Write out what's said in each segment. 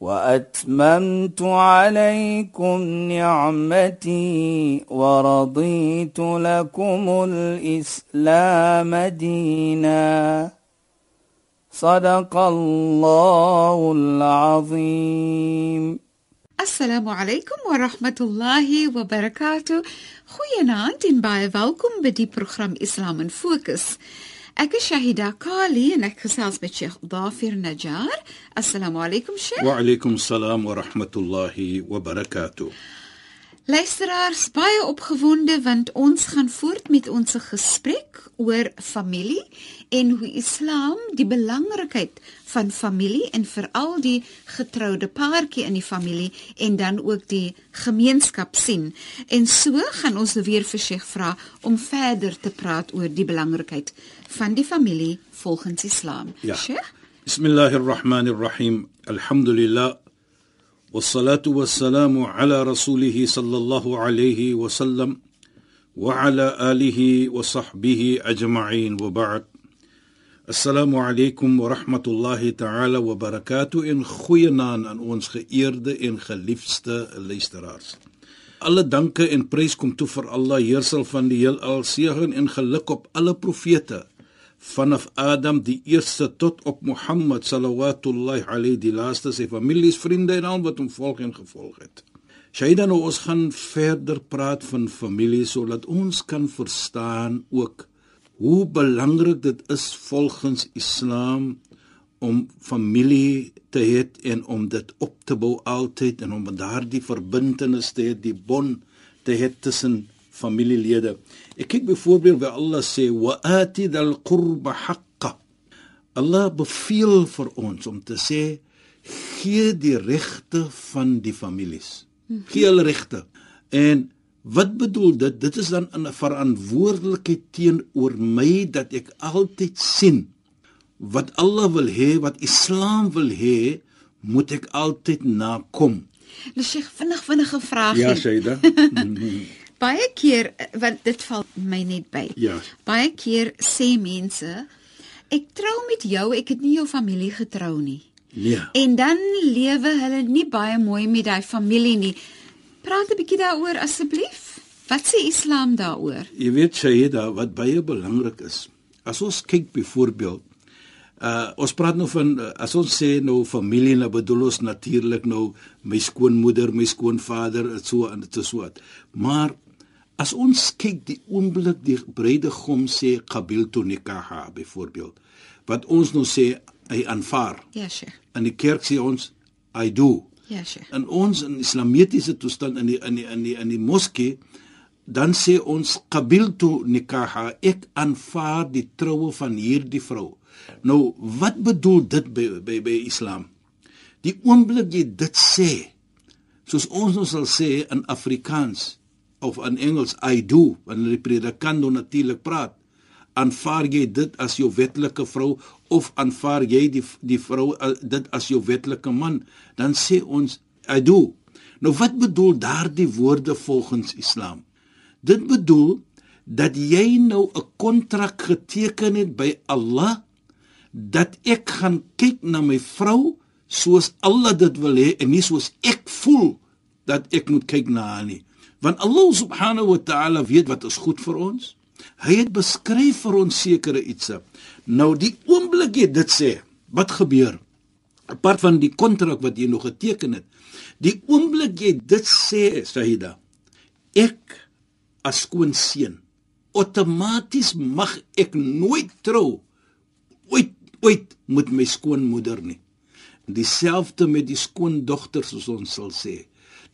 وأتممت عليكم نعمتي ورضيت لكم الإسلام دينا. صدق الله العظيم. السلام عليكم ورحمة الله وبركاته. خوينا أنتم باي فالكم بدي برنامج إسلام فوكس Ek is Shahida Kali en ek gesels met Sheikh Dafir Najjar. Assalamu alaykum Sheikh. Wa alaykum Luisteraars, baie opgewonde want ons gaan voort met ons gesprek oor familie en hoe Islam die belangrikheid van familie en veral die getroude paartjie in die familie en dan ook die gemeenskap sien. En so gaan ons nou weer vir Sheikh vra om verder te praat oor die belangrikheid van die familie volgens Islam. Ja. Sheikh? Bismillahirrahmanirrahim. Alhamdulillah. والصلاه والسلام على رسوله صلى الله عليه وسلم وعلى اله وصحبه اجمعين وبعد السلام عليكم ورحمه الله تعالى وبركاته ان goeienaand aan ons geëerde en geliefde luisteraars. Alle danke en prys kom toe vir Allah, Heersel van die heelal, seën en geluk op alle profete vanaf Adam die eerste tot op Mohammed sallallahu alayhi die laaste sy families, vriende en al wat hom volg en gevolg het. Shaida nou ons gaan verder praat van familie sodat ons kan verstaan ook hoe belangrik dit is volgens Islam om familie te hê en om dit op te bou altyd en om daardie verbintenis te hê, die bond te hê tussen familielede. Ek kyk byvoorbeeld waar Allah sê wa ati dal qurba haqqa. Allah beveel vir ons om te sê gee die regte van die families. Gee hulle regte. En wat bedoel dit? Dit is dan 'n verantwoordelikheid teenoor my dat ek altyd sien wat Allah wil hê, wat Islam wil hê, moet ek altyd nakom. Dus Sheikh, vinnig vinnige vraag. Ja, Shaida. Baie keer want dit val my net by. Ja. Baie keer sê mense ek trou met jou, ek het nie jou familie getrou nie. Nee. En dan lewe hulle nie baie mooi met daai familie nie. Praat 'n bietjie daaroor asseblief. Wat sê Islam daaroor? Jy weet Shaida, wat baie belangrik is. As ons kyk byvoorbeeld Uh ons praat nou van uh, as ons sê nou familie nou bedoel ons natuurlik nou my skoonmoeder, my skoonvader, so en is so. Maar As ons kyk die oomblik die bruidegom sê qabiltu nikaha byvoorbeeld wat ons nou sê hy aanvaar. Ja, Sheikh. In die kerk sê ons I do. Ja, Sheikh. In ons in islamitiese toestand in die in die in die in die moskee dan sê ons qabiltu nikaha ek aanvaar die troue van hierdie vrou. Nou wat bedoel dit by by by Islam? Die oomblik jy dit sê soos ons nou sal sê in Afrikaans of in Engels I do wanneer die predikant dan natuurlik praat aanvaar jy dit as jou wetlike vrou of aanvaar jy die die vrou uh, dit as jou wetlike man dan sê ons I do. Nou wat bedoel daardie woorde volgens Islam? Dit bedoel dat jy nou 'n kontrak geteken het by Allah dat ek gaan kyk na my vrou soos Allah dit wil hê en nie soos ek voel dat ek moet kyk na haar nie want Allah subhanahu wa ta'ala weet wat is goed vir ons. Hy het beskryf vir ons sekere ietsie. Nou die oomblik jy dit sê, wat gebeur? Apart van die kontrak wat jy nog geteken het. Die oomblik jy dit sê, Saida, ek as skoonseun outomaties mag ek nooit trou ooit ooit met my skoonmoeder nie. Dieselfde met die skoondogters soos ons sal sê.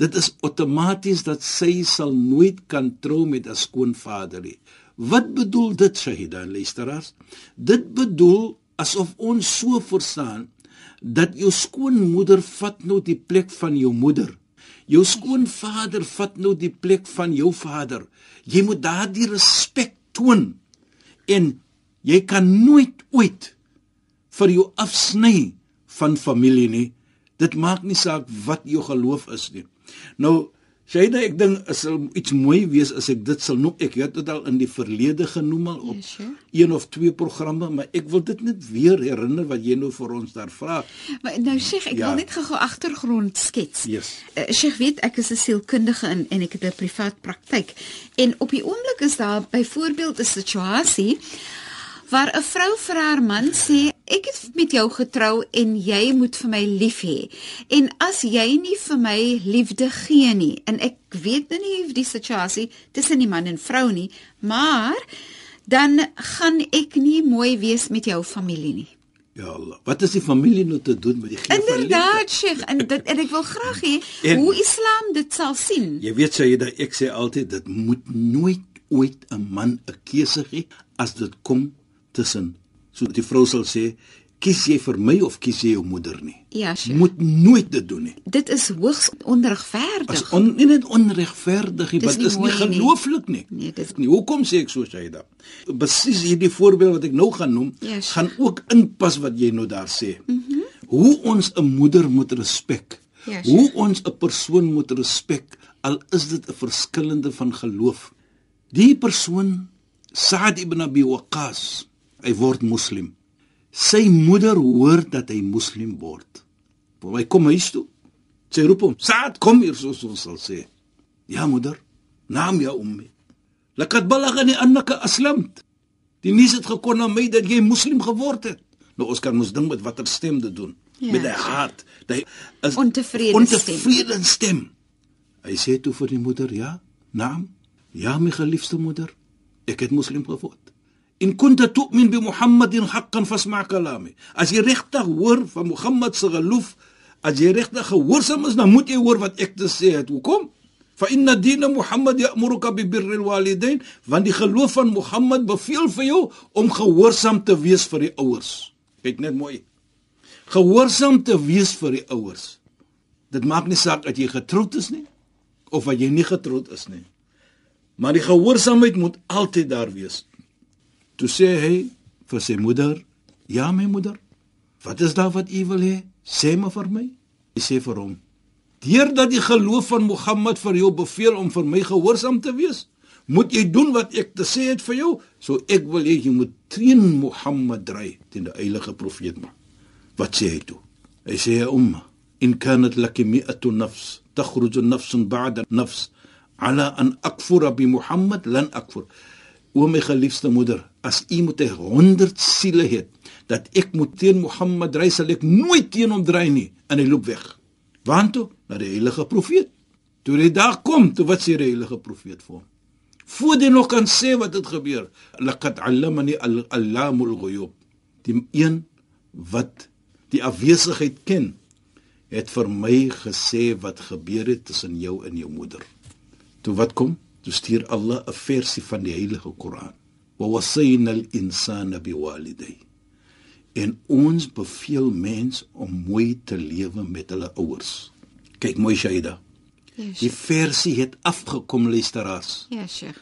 Dit is outomaties dat sy sal nooit kan trou met 'n skoonvader nie. Wat bedoel dit Shahida luisteraars? Dit bedoel asof ons so verstaan dat jou skoonmoeder vat nou die plek van jou moeder. Jou skoonvader vat nou die plek van jou vader. Jy moet daardie respek toon en jy kan nooit ooit vir jou afsny van familie nie. Dit maak nie saak wat jou geloof is nie. Nou Shaida, ek dink is sal iets mooi wees as ek dit sal noem. Ek het dit al in die verlede genoem al op yes, sure. een of twee programme, maar ek wil dit net weer herinner wat jy nou vir ons daar vra. Maar nou Sheikh, ek ja. wil net gou agtergrond skets. Yes. Uh, Sheikh weet ek is 'n sielkundige in en ek het 'n privaat praktyk. En op die oomblik is daar byvoorbeeld 'n situasie waar 'n vrou vir haar man sê ek het met jou getrou en jy moet vir my lief hê. En as jy nie vir my liefde gee nie en ek weet nou nie die situasie tussen die man en vrou nie, maar dan gaan ek nie mooi wees met jou familie nie. Ja Allah, wat is die familie nou te doen met die gee van liefde? Inderdaad, Sheikh, en dit en ek wil graag hê hoe Islam dit sal sien. Jy weet sê jy dat ek sê altyd dit moet nooit ooit 'n man 'n keuse gee as dit kom tussen. So die vrou sal sê, kies jy vir my of kies jy jou moeder nie? Ja, sure. Moet nooit dit doen nie. Dit is hoogs onregverdig. As on, nie net onregverdig nie, dit is nie gelooflik nie. Nee, dit is nie. Hoekom sê ek so Shaida? Presies hierdie voorbeeld wat ek nou gaan noem, ja, sure. gaan ook inpas wat jy nou daar sê. Mhm. Mm Hoe ons 'n moeder moet respek. Ja, sure. Hoe ons 'n persoon moet respek al is dit 'n verskillende van geloof. Die persoon Saad ibn Abi Waqqas, hy word moslim. Sy moeder hoor dat hy moslim word. Voor hy kom huis toe. Sy roep hom: "Saad, kom hier soos ons sal sê." "Ja moeder, naam ja ummi. Lakad balaghani annaka aslamt." Die nuus het gekom na my dat jy moslim geword het. Nou ons kan mos ding met watter stem dit doen. Ja, met 'n hart. Hy is ontevrede, ontevrede stem. stem. Hy sê toe vir die moeder: "Ja, naam. Ja, my geliefde moeder." ek het moslim geword. In kunta tu'min bi Muhammadin haqqan fasma' kalami. As jy regtig hoor van Mohammed se geloof, as jy regtig gehoorsaam is, dan moet jy hoor wat ek te sê het. Hoekom? Fa inna dina Muhammad ya'muruka bi birri al-walidain, want die geloof van Mohammed beveel vir jou om gehoorsaam te wees vir die ouers. Kyk net mooi. Gehoorsaam te wees vir die ouers. Dit maak nie saak dat jy getroud is nie of dat jy nie getroud is nie. Maar die gehoorsaamheid moet altyd daar wees. Toe sê hy vir sy moeder: "Ja, my moeder, wat is daar wat u wil hê? Sê maar vir my." Hy sê vir hom: "Deurdat die geloof van Mohammed vir jou beveel om vir my gehoorsaam te wees, moet jy doen wat ek te sê het vir jou. So ek wil hê jy moet teen Mohammed dry, teen die heilige profeet maar." Wat sê hy toe? Hy sê: "Umma, in kanat laki mi'atu nafs, takhruju nafsun ba'da nafs." ala an akfura bi Muhammad lan akfur. O my geliefde moeder, as u moet 100 siele het dat ek moet teen Mohammed ry sal ek nooit teen hom dry nie en hy loop weg. Want toe na die heilige profeet. Toe hy daar kom, toe wat sê die heilige profeet vir hom? Voordat hy nog kan sê wat het gebeur, laqad allamani al-allamul ghuyub. Die een wat die afwesigheid ken, het vir my gesê wat gebeur het tussen jou en jou moeder. Toe wat kom? Toe stuur Allah 'n versie van die Heilige Koran. Wa wasayna al-insana biwalidayhi. En ons beveel mens om mooi te lewe met hulle ouers. Kyk mooi Shaida. Yes. Die versie het afgekom luisteraars. Ja, Sheikh.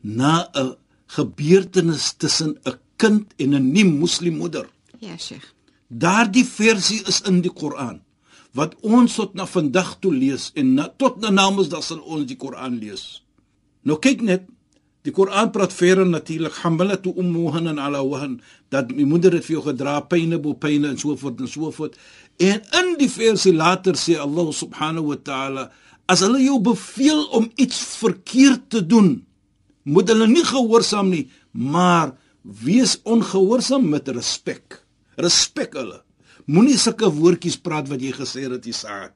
Na 'n gebeurtenis tussen 'n kind en 'n nie moslim moeder. Ja, Sheikh. Daardie versie is in die Koran wat ons tot na vandag toe lees en na, tot na namens dat sal ons die Koran lees. Nou kyk net, die Koran praat verder natuurlik hamalatu ummuhan ala wahn dat my moeder het vir jou gedra pyne bo pyne en so voort en so voort. En in die versie later sê Allah subhanahu wa ta'ala as hulle jou beveel om iets verkeerd te doen, moet hulle nie gehoorsaam nie, maar wees ongehoorsaam met respek. Respek hulle. Moenie sulke woordjies praat wat jy gesê het jy saad.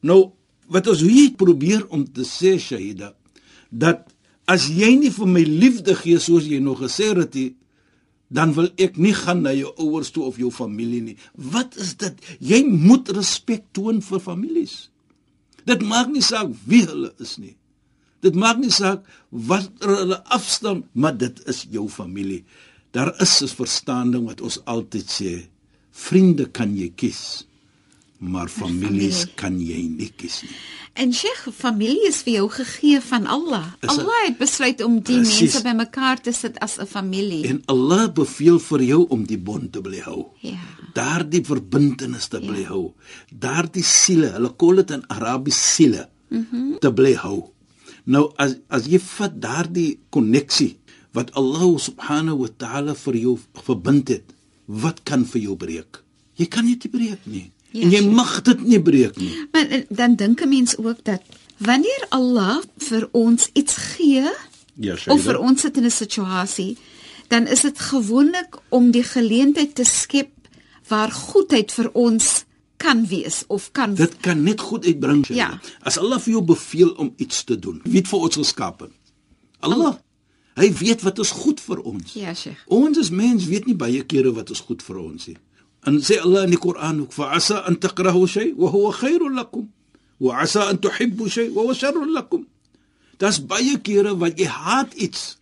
Nou, wat ons hier probeer om te sê Shahida dat as jy nie vir my liefde gee soos jy nog gesê het jy dan wil ek nie gaan na jou ouers toe of jou familie nie. Wat is dit? Jy moet respek toon vir families. Dit maak nie saak wie hulle is nie. Dit maak nie saak wat hulle afstam, maar dit is jou familie. Daar is 'n verstaaning wat ons altyd sê. Vriende kan jy kies, maar families familie. kan jy nie kies nie. En Sheikh, familie is vir jou gegee van Allah. Is Allah het besluit om die Presies. mense bymekaar te sit as 'n familie. En Allah beveel vir jou om die bond te bly hou. Ja. Daardie verbintenis te bly Ja. hou. Daardie siele, hulle kol dit in Arabies siele, mm -hmm. te bly hou. Nou as as jy vat daardie koneksie wat Allah subhanahu wa ta'ala vir jou verbind het, wat kan vir jou breek? Jy kan dit nie breek nie. Ja, en jy mag dit nie breek nie. Maar eh, dan dink 'n mens ook dat wanneer Allah vir ons iets gee Ja, of vir ons sit in 'n situasie, dan is dit gewoonlik om die geleentheid te skep waar goedheid vir ons kan wees of kan Dit kan net goed uitbring. Shaida. Ja. As Allah vir jou beveel om iets te doen, wie het vir ons geskape? Allah. Hy weet wat is goed vir ons. Ja, Sheikh. Ons as mens weet nie baie kere wat is goed vir ons nie. Koran ook: "Fa'asa an takrahu shay wa huwa khairul lakum, wa 'asa an tuhibbu shay wa huwa sharrul lakum." Daar's baie kere wat jy haat iets,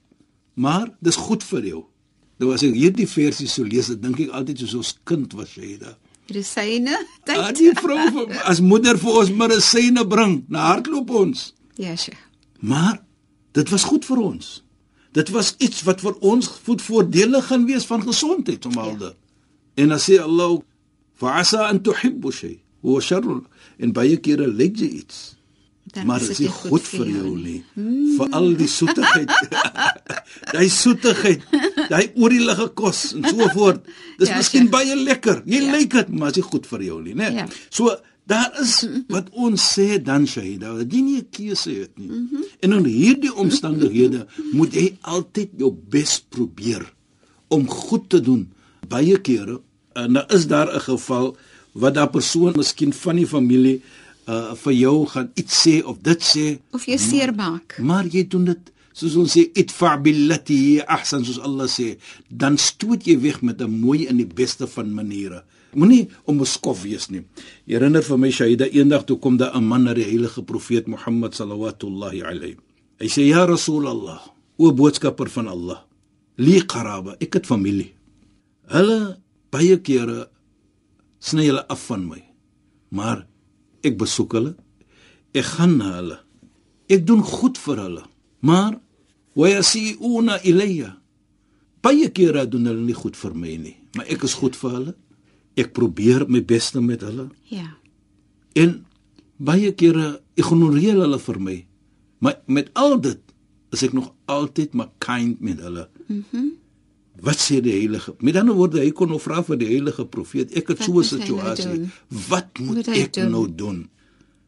maar dis goed vir jou. Nou as ek hierdie versie so lees, dan dink ek altyd soos ons kind was Shaida. Medisyne Ah, tyd. die vrou as moeder vir ons medisyne bring, na hardloop ons. Ja, Sheikh. Maar dit was goed vir ons. Dit was iets wat vir ons voordelig gaan wees van gesondheid somalde. Ja. En dan sê Allah, "Fa'asa an tuhibbu shay wa sharrun." En baie kere lyk jy iets, Dan maar is dit dit is nie goed vir jou nie. Vir al die soetigheid. Daai soetigheid, daai oorielige kos en so voort. Dis Ja, miskien sure. baie lekker. Jy Ja. lyk dit, maar dit is goed vir jou nie, né? Ja. So daar is wat ons sê dan Shahida, dat jy nie 'n keuse het nie. Mm -hmm. En in hierdie omstandighede moet jy altyd jou bes probeer om goed te doen. Baie kere en dan is daar 'n geval wat daai persoon miskien van die familie uh vir jou gaan iets sê of dit sê, Of jou seermaak. maar jy doen dit soos ons sê itfa billati ahsan soos Allah sê, dan stoot jy weg met 'n mooi en die beste van maniere. Moenie onbeskof wees nie. Herinner vir my Shaida eendag toe kom daar 'n man na die heilige profeet Mohammed sallallahu alayhi. Hy sê ja Rasulullah, o boodskapper van Allah, li qaraba, ek het familie. Hulle baie kere sny hulle af van my. Maar ek besoek hulle. Ek gaan na hulle. Ek doen goed vir hulle. Maar wa yasiuna ilayya. Baie kere doen hulle nie goed vir my nie, maar ek is goed vir hulle. Ek probeer my beste met hulle Ja. en baie kere ignoreer hulle vir my. Maar met al dit is ek nog altyd maar kind met hulle. Mhm. Mm wat sê die heilige? Met ander woorde, hy kon nou vra vir die heilige profeet, ek het so 'n hy nou situasie. doen? Wat moet, Moet hy ek doen? nou doen?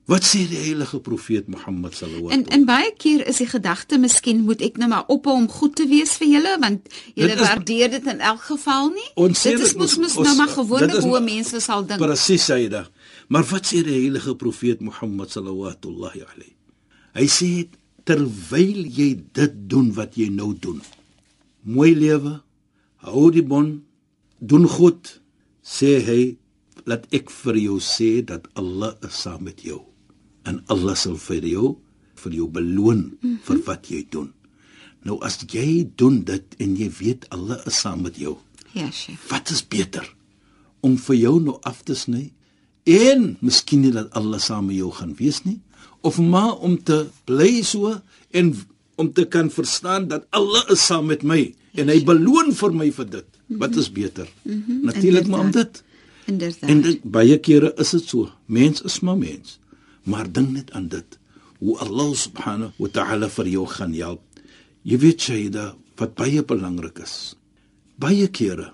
Wat sê die heilige profeet Mohammed sallallahu En en baie keer is die gedagte miskien moet ek nou maar ophou om goed te wees vir julle want julle waardeer dit in elk geval nie. Sê dit is mos mos- nou maar gewoonlik is hoe mense sal dink. Presies Saida. Maar wat sê die heilige profeet Mohammed sallallahu alayhi? Hy sê terwyl jy dit doen wat jy nou doen. Mooi lewe, hou die bond, doen goed, sê hy, laat ek vir jou sê dat Allah is saam met jou. En Allah sal vir jou vir jou beloon mm -hmm. vir wat jy doen. Nou as jy doen dit en jy weet Allah is saam met jou, Ja, chef. wat is beter om vir jou nou af te sny en miskien nie dat Allah saam met jou gaan wees nie of maar om te bly so en om te kan verstaan dat Allah is saam met my en hy beloon vir my vir dit. Wat is beter? Mm -hmm. natuurlik maar om dit. Inderdaad. en dit, baie kere is dit so. Mens is maar mens. Maar dink net aan dit. Hoe Allah subhanahu wa ta'ala vir jou gaan help. Jy weet Shaida wat baie belangrik is. Baie kere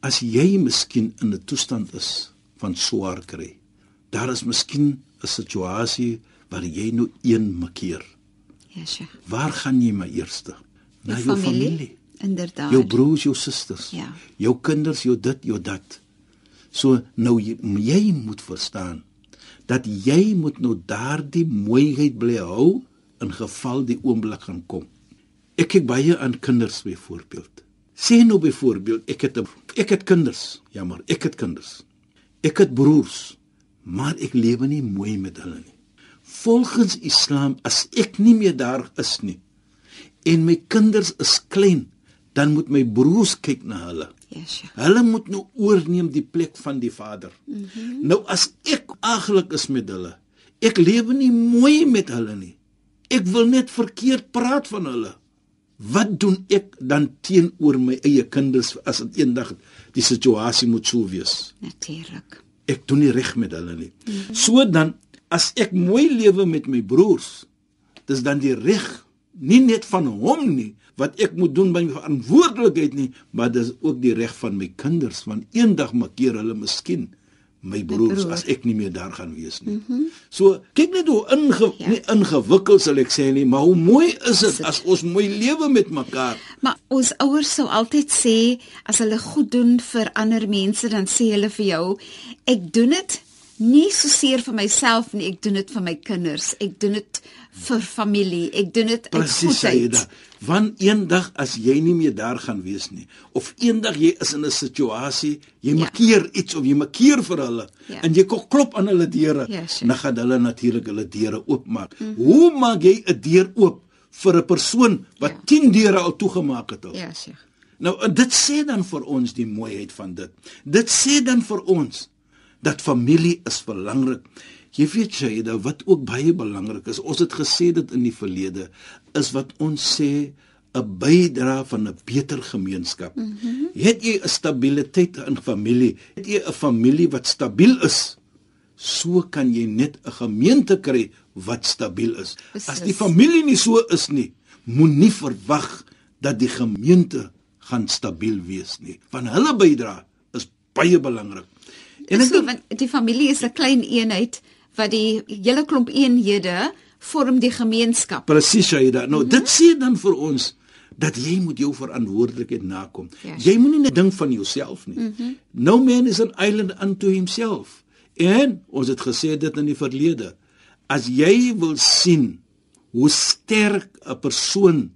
as jy miskien in 'n toestand is van swaar kry daar is miskien 'n situasie waar jy nou een makeer. Ja, chef. waar gaan jy maar eerste? Na Jou jou familie? familie Inderdaad. jou broers, jou susters, Ja. jou kinders, jou dit, jou dat. So nou jy, jy moet verstaan dat jy moet nou daardie mooiheid bly hou in geval die oomblik gaan kom. Ek kyk baie aan kinders byvoorbeeld. Sê nou byvoorbeeld ek het ek het kinders, jammer, ek het kinders. Ek het broers, maar ek lewe nie mooi met hulle nie. Volgens Islam as ek nie meer daar is nie en my kinders is klein, dan moet my broers kyk na hulle. Ja, Sheikh. Hulle moet nou oorneem die plek van die Vader. Mm -hmm. Nou as ek aglik is met hulle, ek lewe nie mooi met hulle nie. Ek wil net verkeerd praat van hulle. Wat doen ek dan teenoor my eie kinders as dit eendag die situasie moet sou wees? Natuurlik. Ek doen nie reg met hulle nie. Mm -hmm. So dan as ek mooi lewe met my broers, dis dan die reg nie net van hom nie, wat ek moet doen by my verantwoordelikheid nie, maar dis ook die reg van my kinders want eendag makkeer hulle miskien my broers broer. as ek nie meer daar gaan wees nie. Mm -hmm. So kyk net hoe inge ja. nie ingewikkeld sal ek sê nie, maar hoe mooi is dit as ons mooi lewe met mekaar. Maar ons ouers sou altyd sê as hulle goed doen vir ander mense, dan sê hulle vir jou, ek doen dit nie so seer vir myself nie, ek doen dit vir my kinders. Ek doen dit vir familie. Ek doen dit uit Presies Saida. goedheid. Want eendag as jy nie meer daar gaan wees nie of eendag jy is in 'n situasie, jy Ja. makkeer iets of jy makkeer vir hulle Ja. en jy klop aan hulle deure, Ja, sure. dan gaan hulle natuurlik hulle deure oopmaak. Mm -hmm. Hoe maak jy 'n deur oop vir 'n persoon wat Ja. 10 deure al toegemaak het al? Ja, Sheikh. Nou dit sê dan vir ons die mooiheid van dit. Dit sê dan vir ons dat familie is belangrik. Jy weet Shaida, wat ook baie belangrik is, ons het gesê dit in die verlede, is wat ons sê 'n bydra van 'n beter gemeenskap. Mm -hmm. Het jy 'n stabiliteit in familie? Het jy 'n familie wat stabiel is? So kan jy net 'n gemeente kry wat stabiel is. As die Beslis. familie nie so is nie, moenie verwag dat die gemeente gaan stabiel wees nie. Van hulle bydra is baie belangrik. En ek so, dink want die familie is 'n klein eenheid wat die hele klomp eenhede vorm die gemeenskap. presies Shaida. Nou mm -hmm. dit sê dan vir ons dat jy moet jou verantwoordelikheid nakom. Ja. Jy moenie net dink van jouself nie. Mm -hmm. No man is an island unto himself. En ons het gesê dit in die verlede. As jy wil sien hoe sterk 'n persoon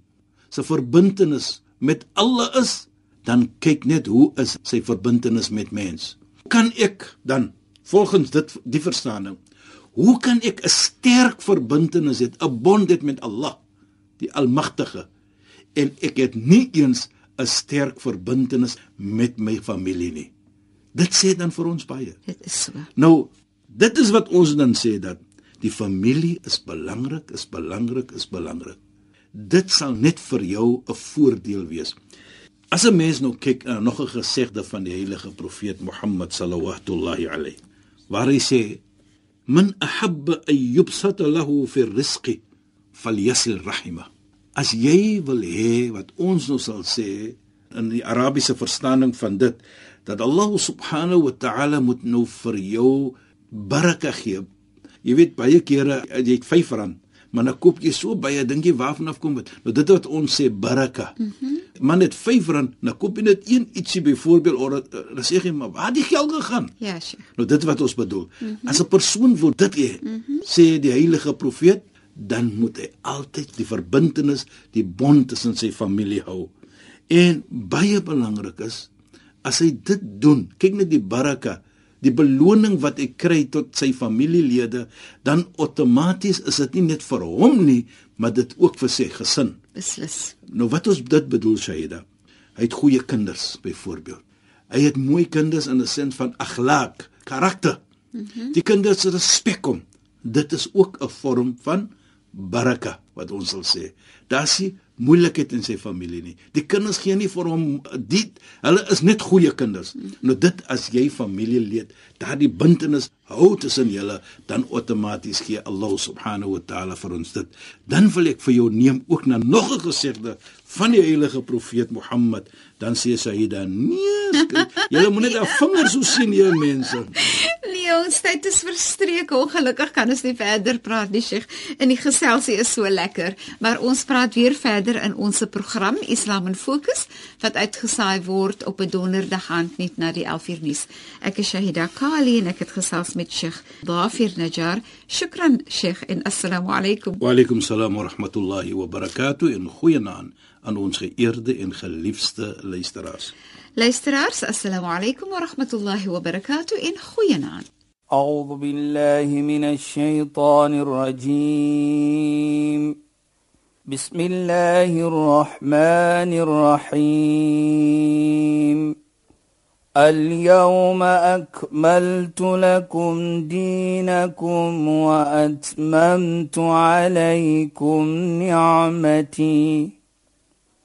se verbintenis met Allah is, dan kyk net hoe is sy verbintenis met mens. Kan ek dan volgens dit die verstaaning hoe kan ek 'n sterk verbintenis hê, 'n bond hê met Allah, die Almagtige en ek het nie eens 'n sterk verbintenis met my familie nie. Dit sê dan vir ons baie. Dit is so. Nou, dit is wat ons dan sê dat die familie is belangrik, is belangrik, is belangrik. Dit sal net vir jou 'n voordeel wees. As 'n mens nou kyk na nog 'n gesegde van die heilige profeet Mohammed sallallahu alayhi waar hy sê: "Man ahabba an yubsata lahu fi rizqi falyasil rahima." As jy wil hê wat ons nou sal sê in die Arabiese verstaaning van dit dat Allah subhanahu wa ta'ala moet nou vir jou baraka gee. Jy weet baie kere jy het R5, maar dan koop jy so baie, dink jy waarvan af kom dit? Nou dit wat ons sê baraka. Mm -hmm. Man het R5, dan koop jy net een ietsie byvoorbeeld of dat- dan sê jy maar waar die geld gegaan? Ja, Sheikh. Nou dit wat ons bedoel. Mm -hmm. As 'n persoon wil dit hê, mm -hmm. sê die heilige profeet, dan moet hy altyd die verbintenis, die bond tussen sy familie hou. En baie belangrik is as hy dit doen, kyk net die baraka, die beloning wat hy kry tot sy familielede, dan outomaties is dit nie net vir hom nie, maar dit ook vir sy gesin. Beslis. Nou wat ons dit bedoel Shaida. Hy het goeie kinders byvoorbeeld. Hy het mooi kinders in 'n sin van akhlaq, karakter. Mm -hmm. Die kinders respek hom. Dit is ook 'n vorm van baraka wat ons sal sê. Daar's nie moeilikheid in sy familie nie. Die kinders gee nie vir hom die hulle is net goeie kinders. Nou dit as jy familielid daardie bintenis hou tussen julle, dan outomaties gee Allah subhanahu wa taala vir ons dit. Dan wil ek vir jou neem ook na nog 'n gesegde van die heilige profeet Mohammed. Dan sê Sayyida: "Nee, julle moet net 'n vinger so sien hier mense." Nee, ons tyd is verstreek. Ongelukkig kan ons nie verder praat nie, Sheikh. En die geselsie is so lekker, maar ons praat weer verder in ons program Islam in Fokus wat uitgesaai word op 'n donderdag aand net na die 11uur nuus. Ek is Shahida Kali en ek het gesels met Sheikh Dafir Najjar. Shukran Sheikh en assalamu alaykum. Wa alaykum salaam wa rahmatullahi wa barakatuh en goeienaand aan ons geëerde en geliefde luisteraars. لايسترارس السلام عليكم ورحمة الله وبركاته. إن خينان أعوذ بالله من الشيطان الرجيم. بسم الله الرحمن الرحيم. اليوم أكملت لكم دينكم وأتممت عليكم نعمتي.